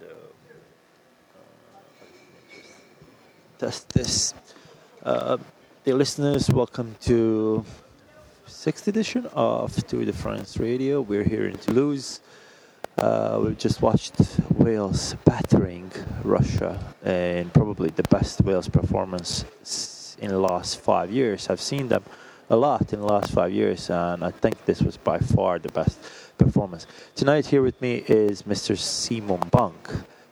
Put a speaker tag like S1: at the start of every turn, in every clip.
S1: So, uh, test this. Uh, dear listeners, welcome to sixth edition of Tour de France Radio. We're here in Toulouse. Uh, we've just watched Wales battering Russia and probably the best Wales performance in the last five years. I've seen them a lot in the last five years, and I think this was by far the best performance. Tonight, here with me is Mr. Simon Bank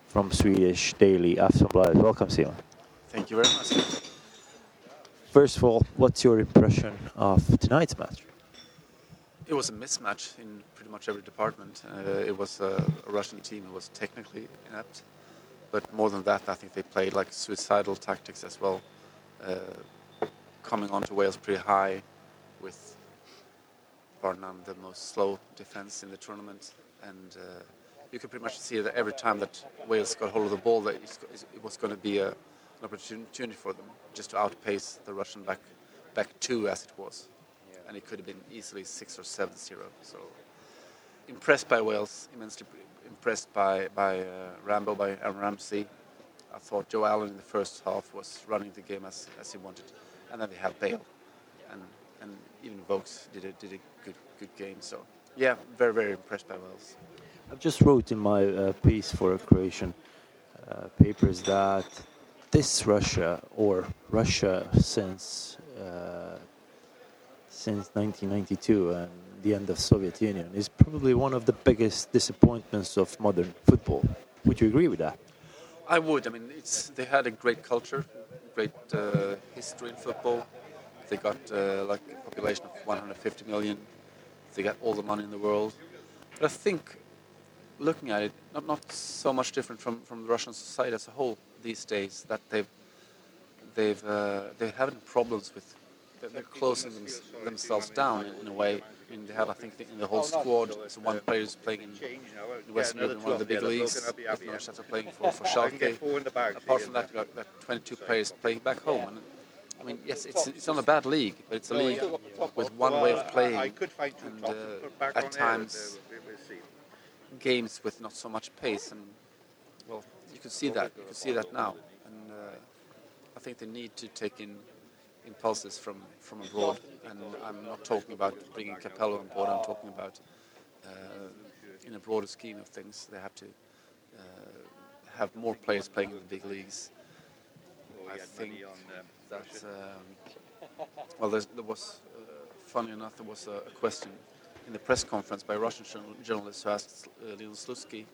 S1: from Swedish daily Aftonbladet. Welcome, Simon.
S2: Thank you very much.
S1: First of all, what's your impression of tonight's match?
S2: It was a mismatch in pretty much every department. Uh, it was a, a, Russian team who was technically inept, but more than that, I think they played like suicidal tactics as well, uh, coming onto Wales pretty high, with bar none the most slow defense in the tournament, and uh, you could pretty much see that every time that Wales got hold of the ball, that it was going to be a, an opportunity for them just to outpace the Russian back back two as it was. And it could have been easily six or seven zero. So impressed by Wales, immensely impressed by by uh, Rambo, by Aaron Ramsey. I thought Joe Allen in the first half was running the game as, as he wanted, and then they had Bale, and and even Vokes did a did a good good game. So yeah, very very impressed by Wales.
S1: I've just wrote in my uh, piece for Croatian uh, papers that this Russia or Russia since uh, since 1992 and the end of Soviet Union is probably one of the biggest disappointments of modern football. Would you agree with that?
S2: I would. I mean, it's they had a great culture, great uh, history in football. They got uh, like a population of 150 million. They got all the money in the world. But I think, looking at it, not not so much different from, from the Russian society as a whole these days. That they've they've uh, they're having problems with they're closing them, themselves down in, in, a way. I mean, they have, I think, in the whole squad, so one player is playing in, Western Europe in one of the big leagues. With Neustadt playing for, for Schalke. Apart from that, you've got 22 players playing back home. And, I mean, yes, it's, it's not a bad league, but it's a league with one way of playing, and uh, at times games with not so much pace. And well, you can see that. You can see that now. And uh, I think they need to take in impulses from, from abroad. And I'm not talking about bringing Capello on board, I'm talking about uh, in a broader scheme of things, they have to uh, have more players playing in the big leagues. I think that, um, well, there was, uh, funny enough, there was a, a, question in the press conference by a Russian journalist who asked uh, Leon Slutsky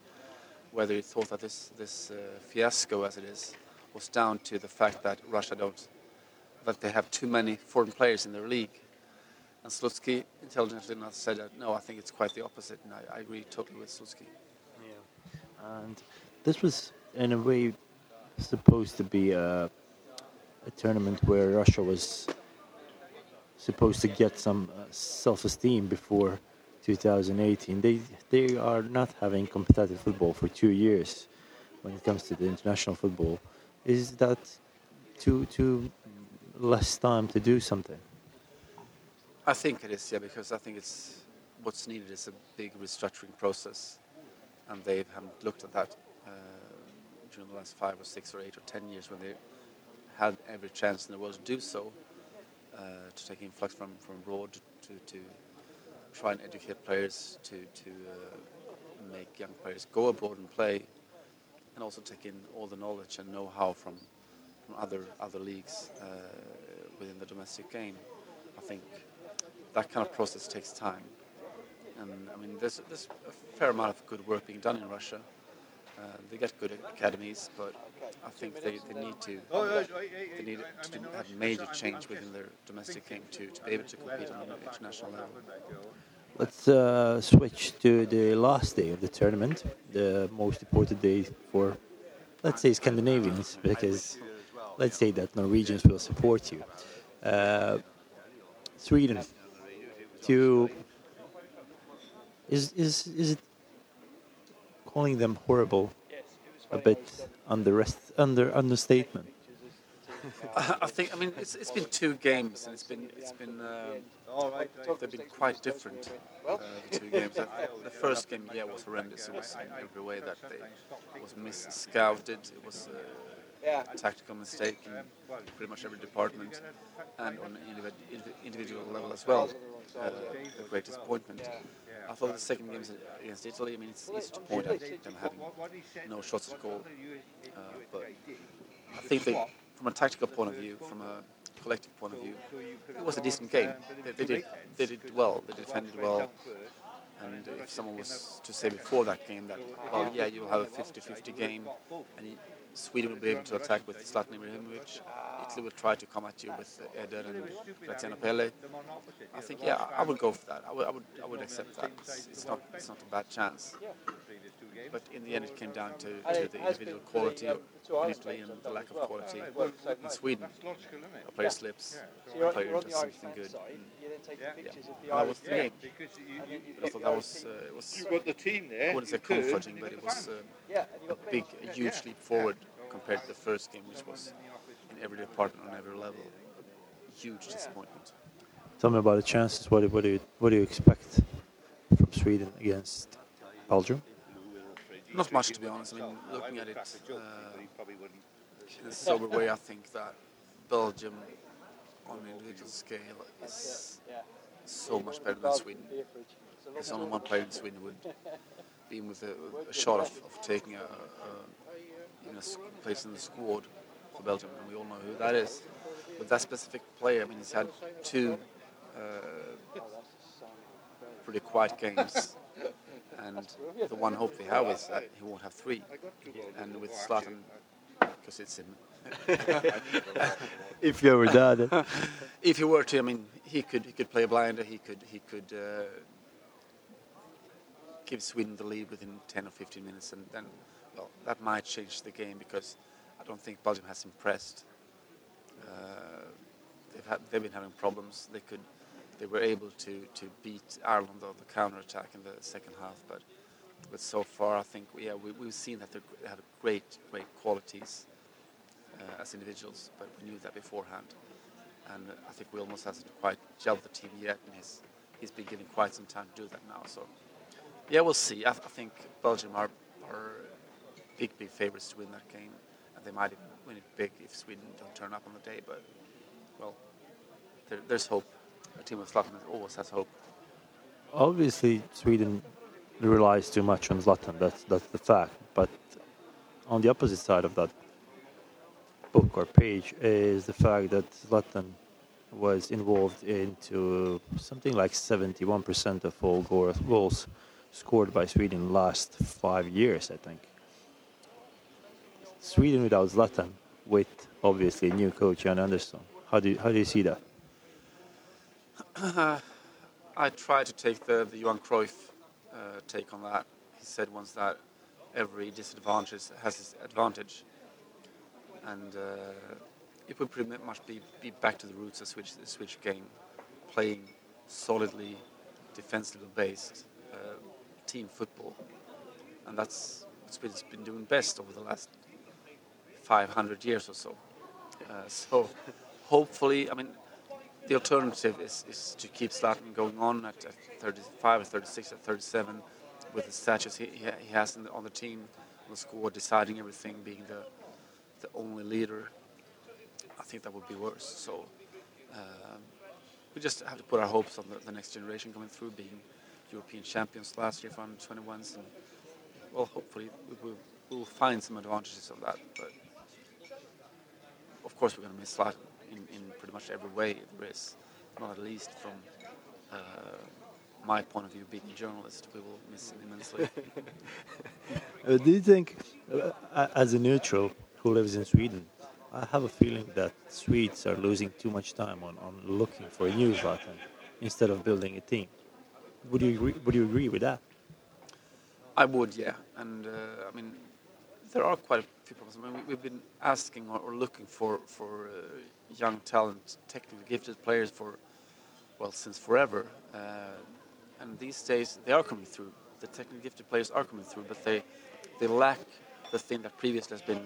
S2: whether he thought that this, this uh, fiasco, as it is, was down to the fact that Russia don't that they have too many foreign players in their league. And Slutsky intelligently enough said that no, I think it's quite the opposite, and I, I agree totally with Slutsky.
S1: Yeah, and this was in a way supposed to be a, a tournament where Russia was supposed to get some uh, self-esteem before 2018. They they are not having competitive football for two years when it comes to the international football. Is that too too less time to do something?
S2: I think it is, yeah, because I think it's what's needed is a big restructuring process, and they haven't looked at that uh, during the last five or six or eight or ten years when they had every chance in the world to do so, uh, to take influx from from abroad to, to try and educate players to to uh, make young players go abroad and play, and also take in all the knowledge and know-how from from other other leagues uh, within the domestic game. I think that kind of process takes time, and I mean there's there's a fair amount of good work being done in Russia. Uh, they get good academies, but I think they, they need to they need to have major change within their domestic game to, to be able to compete on an international level.
S1: Let's uh, switch to the last day of the tournament, the most important day for, let's say, Scandinavians, because let's say that Norwegians will support you. Uh, Sweden, to is is is it calling them horrible a bit under under understatement?
S2: I think I mean it's, it's been two games and it's been it's been um, they've been quite different. Uh, the two games. The first game, yeah, was horrendous. It was in every way that they was mis-scouted. It was uh, a tactical mistake in pretty much every department, and on an individual level as well. Uh, a great disappointment. I thought the second game against Italy. I mean, it's easy to point at them having no shots at goal, uh, but I think they, from a tactical point of view, from a collective point of view, it was a decent game. They, they did they did well. They defended well. And if someone was to say before that game that, well, yeah, you'll have a 50-50 game, and you, Sweden will be able to attack with Zlatan Ibrahimovic, Italy will try to come at you with Eder and Graziano Pelle. I think, yeah, I would go for that. I would, I would, I would accept that. It's, it's not, it's not a bad chance. But in the end, it came down to, to the individual quality in Italy and the lack of quality in Sweden. A player slips, a player does something good. Yeah. That was the game. But I thought that was, uh, it was
S3: You've got the team there.
S2: I wouldn't say comforting, but it was uh, a big, a huge leap forward compared to the first game, which was in every department on every level. Huge disappointment.
S1: Tell me about the chances. What, what do you what do you expect from Sweden against Belgium?
S2: Not much, to be honest. I mean, looking at it uh, in a sober way, I think that Belgium, on an individual scale, is so much better than Sweden. It's only one player in Sweden would be with a, a shot of, of taking a, a place in the squad for Belgium, and we all know who that is. But that specific player, I mean, he's had two uh, pretty quiet games, and the one hope they have is that he won't have three. And with Zlatan, because it's him,
S1: If you were that,
S2: if you were to, I mean, he could he could play a blinder. He could he could uh, give Sweden the lead within 10 or 15 minutes, and then well, that might change the game because I don't think Belgium has impressed. Uh, they've had they've been having problems. They could they were able to to beat Ireland on the counter attack in the second half, but but so far I think yeah we, we've seen that they're- have great great qualities uh, as individuals, but we knew that beforehand. And I think Wilmots hasn't quite gelled the team yet, and he's, he's been given quite some time to do that now. So, yeah, we'll see. I, I think Belgium are, are big, big favourites to win that game, and they might even win it big if Sweden don't turn up on the day. But, well, there, there's hope. A team of Zlatan always has hope.
S1: obviously Sweden relies too much on Zlatan. That's that's the fact. But on the opposite side of that book or page is the fact that Zlatan was involved into something like 71% of all goals scored by Sweden last five years, I think. Sweden without Zlatan, with obviously new coach Jan Andersson. How do you, how do you see that?
S2: I try to take the, the Johan Cruyff uh, take on that. He said once that every disadvantage has its advantage. And uh, it would pretty much be, be back to the roots of Swedish, the Swedish game, playing solidly, defensively based uh, team football. And that's what Sweden's been doing best over the last 500 years or so. Uh, so hopefully, I mean, the alternative is, is to keep Zlatan going on at, at 35 or 36 or 37 with the status he, he has the, on the team, on the squad, deciding everything, being the, the only leader. I think that would be worse. So um, we just have to put our hopes on the, the next generation coming through, being European champions last year under 21s. And, well, hopefully we will we'll find some advantages of that. But of course, we're going to miss Zlatan in, in pretty much every way there is. Not at least from uh, my point of view, being a journalist, we will miss him immensely.
S1: Uh, do you think, uh, as a neutral who lives in Sweden, I have a feeling that Swedes are losing too much time on, on looking for a new Zlatan instead of building a team. Would you agree, would you agree with that?
S2: I would, yeah. And uh, I mean, there are quite a I mean, we, we've been asking or, or looking for for uh, young talent, technically gifted players for well since forever. Uh, and these days they are coming through. The technically gifted players are coming through, but they they lack the thing that previously has been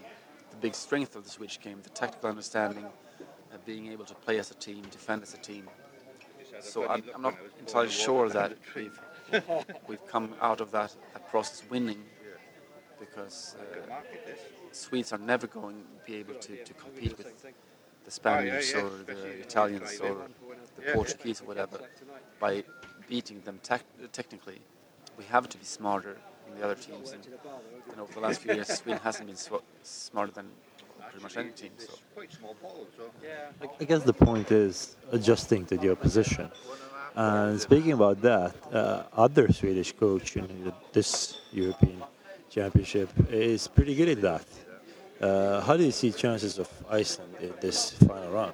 S2: the big strength of the Swedish game, the tactical understanding, uh, being able to play as a team, defend as a team. So I'm, I'm not entirely sure that we've we've come out of that, that process winning because uh, Swedes are never going to be able to, to compete with the Spaniards or the Italians or the Portuguese or whatever by beating them tec- technically. We have to be smarter than the other teams. And, and over the last few years, Sweden hasn't been sw- smarter than pretty much any team. So.
S1: I- I guess the point is adjusting to the opposition. And speaking about that, uh, other Swedish coach in this European Championship is pretty good at that. Uh, how do you see chances of Iceland in this final round?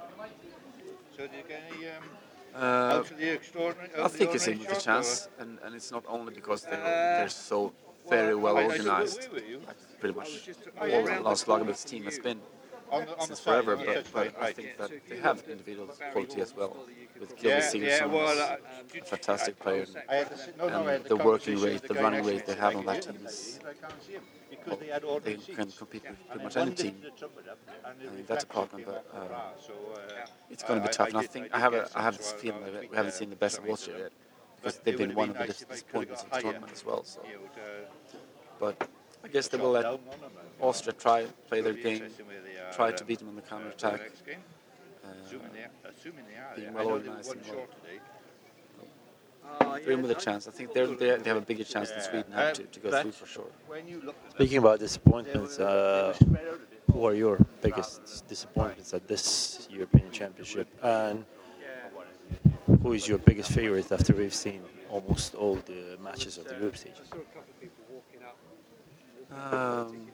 S2: Uh, I think it's a good chance, and, and it's not only because they're, they're so very well organized, pretty much all the Lars Lagerbäck's team has been since forever, but, but I think that they have individual quality as well. With Gylfi Sigurdsson, a fantastic player, and, and the working rate, the running rate they have on that team is well, they can oh, compete with pretty much any team. I mean, that's a problem, but um, uh, it's going to be tough. And I think I have a, I have this feeling that we haven't seen the best of Austria yet because they've been one of the disappointments of the tournament as well. So, but I guess they will let Austria try play their game, try to beat them on the counter attack. Uh, being well organized and well. They're with a chance. I think they're, they're, they have a bigger chance than Sweden have to, to go through for sure.
S1: Speaking about disappointments, uh, who are your biggest disappointments at this European Championship? And who is your biggest favorite after we've seen almost all the matches of the group stage?
S2: Um,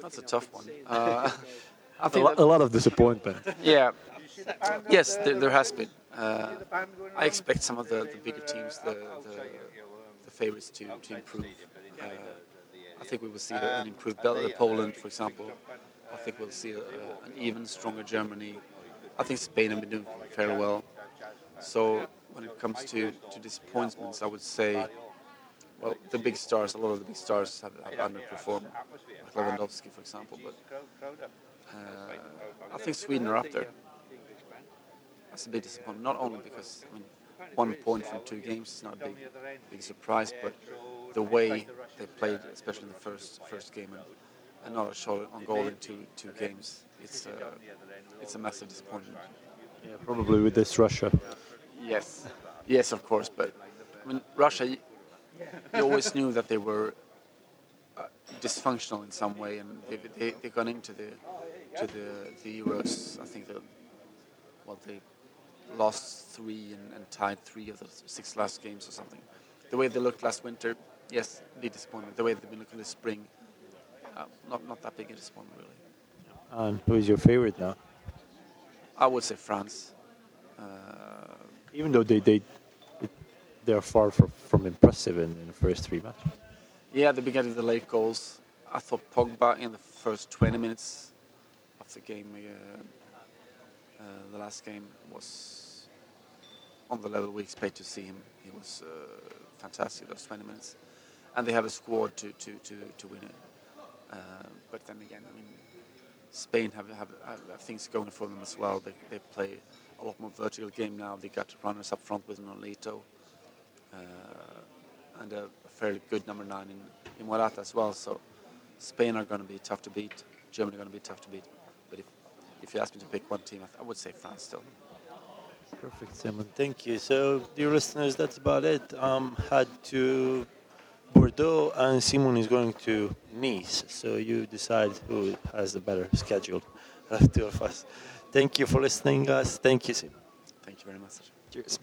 S2: that's a tough one. Uh, I
S1: A,
S2: think
S1: lo- a lot of disappointment.
S2: Yeah. Yes, there, there has been. Uh, I expect some of the, the bigger teams, the, the, the favorites, to, to improve. Uh, I think we will see an improved Bel- Poland, for example. I think we'll see a, an even stronger Germany. I think Spain have been doing fairly well. So when it comes to, to disappointments, I would say, well, the big stars, a lot of the big stars have, have underperformed, like Lewandowski, for example. But uh, I think Sweden are up there. That's a big disappointment. Not only because I mean, one point from two games is not a big, big surprise, but the way they played, especially in the first first game, and, and not a shot on goal in two two games, it's uh, it's a massive disappointment.
S1: Yeah, probably with this Russia.
S2: Yes, yes, of course. But I mean, Russia, you, you always knew that they were uh, dysfunctional in some way, and they they they gone into the to the the Euros. I think that well they lost three and, and tied three of the six last games or something. The way they looked last winter, yes, big disappointment. The way they've been looking this spring, uh, not not that big a disappointment really.
S1: And who is your favorite now?
S2: I would say France. Uh,
S1: Even though they they it, they are far from, from impressive in, in the first three matches.
S2: Yeah, the beginning of the late goals. I thought Pogba in the first 20 minutes of the game, uh, uh, the last game, was on the level we expect to see him. He was uh, fantastic those 20 minutes, and they have a squad to to to, to win it. Uh, but then again, I mean, Spain have, have have things going for them as well. They they play a lot more vertical game now. They got runners up front with Nolito. Uh, and a, a fairly good number nine in, in Morata as well. So Spain are going to be tough to beat. Germany are going to be tough to beat. But if, if you ask me to pick one team, I, th- I would say France still.
S1: Perfect, Simon. Thank you. So, dear listeners, that's about it. Um, had to Bordeaux, and Simon is going to Nice. So you decide who has the better schedule of the two of us. Thank you for listening, guys. Thank you, Simon.
S2: Thank you very much.
S1: Cheers.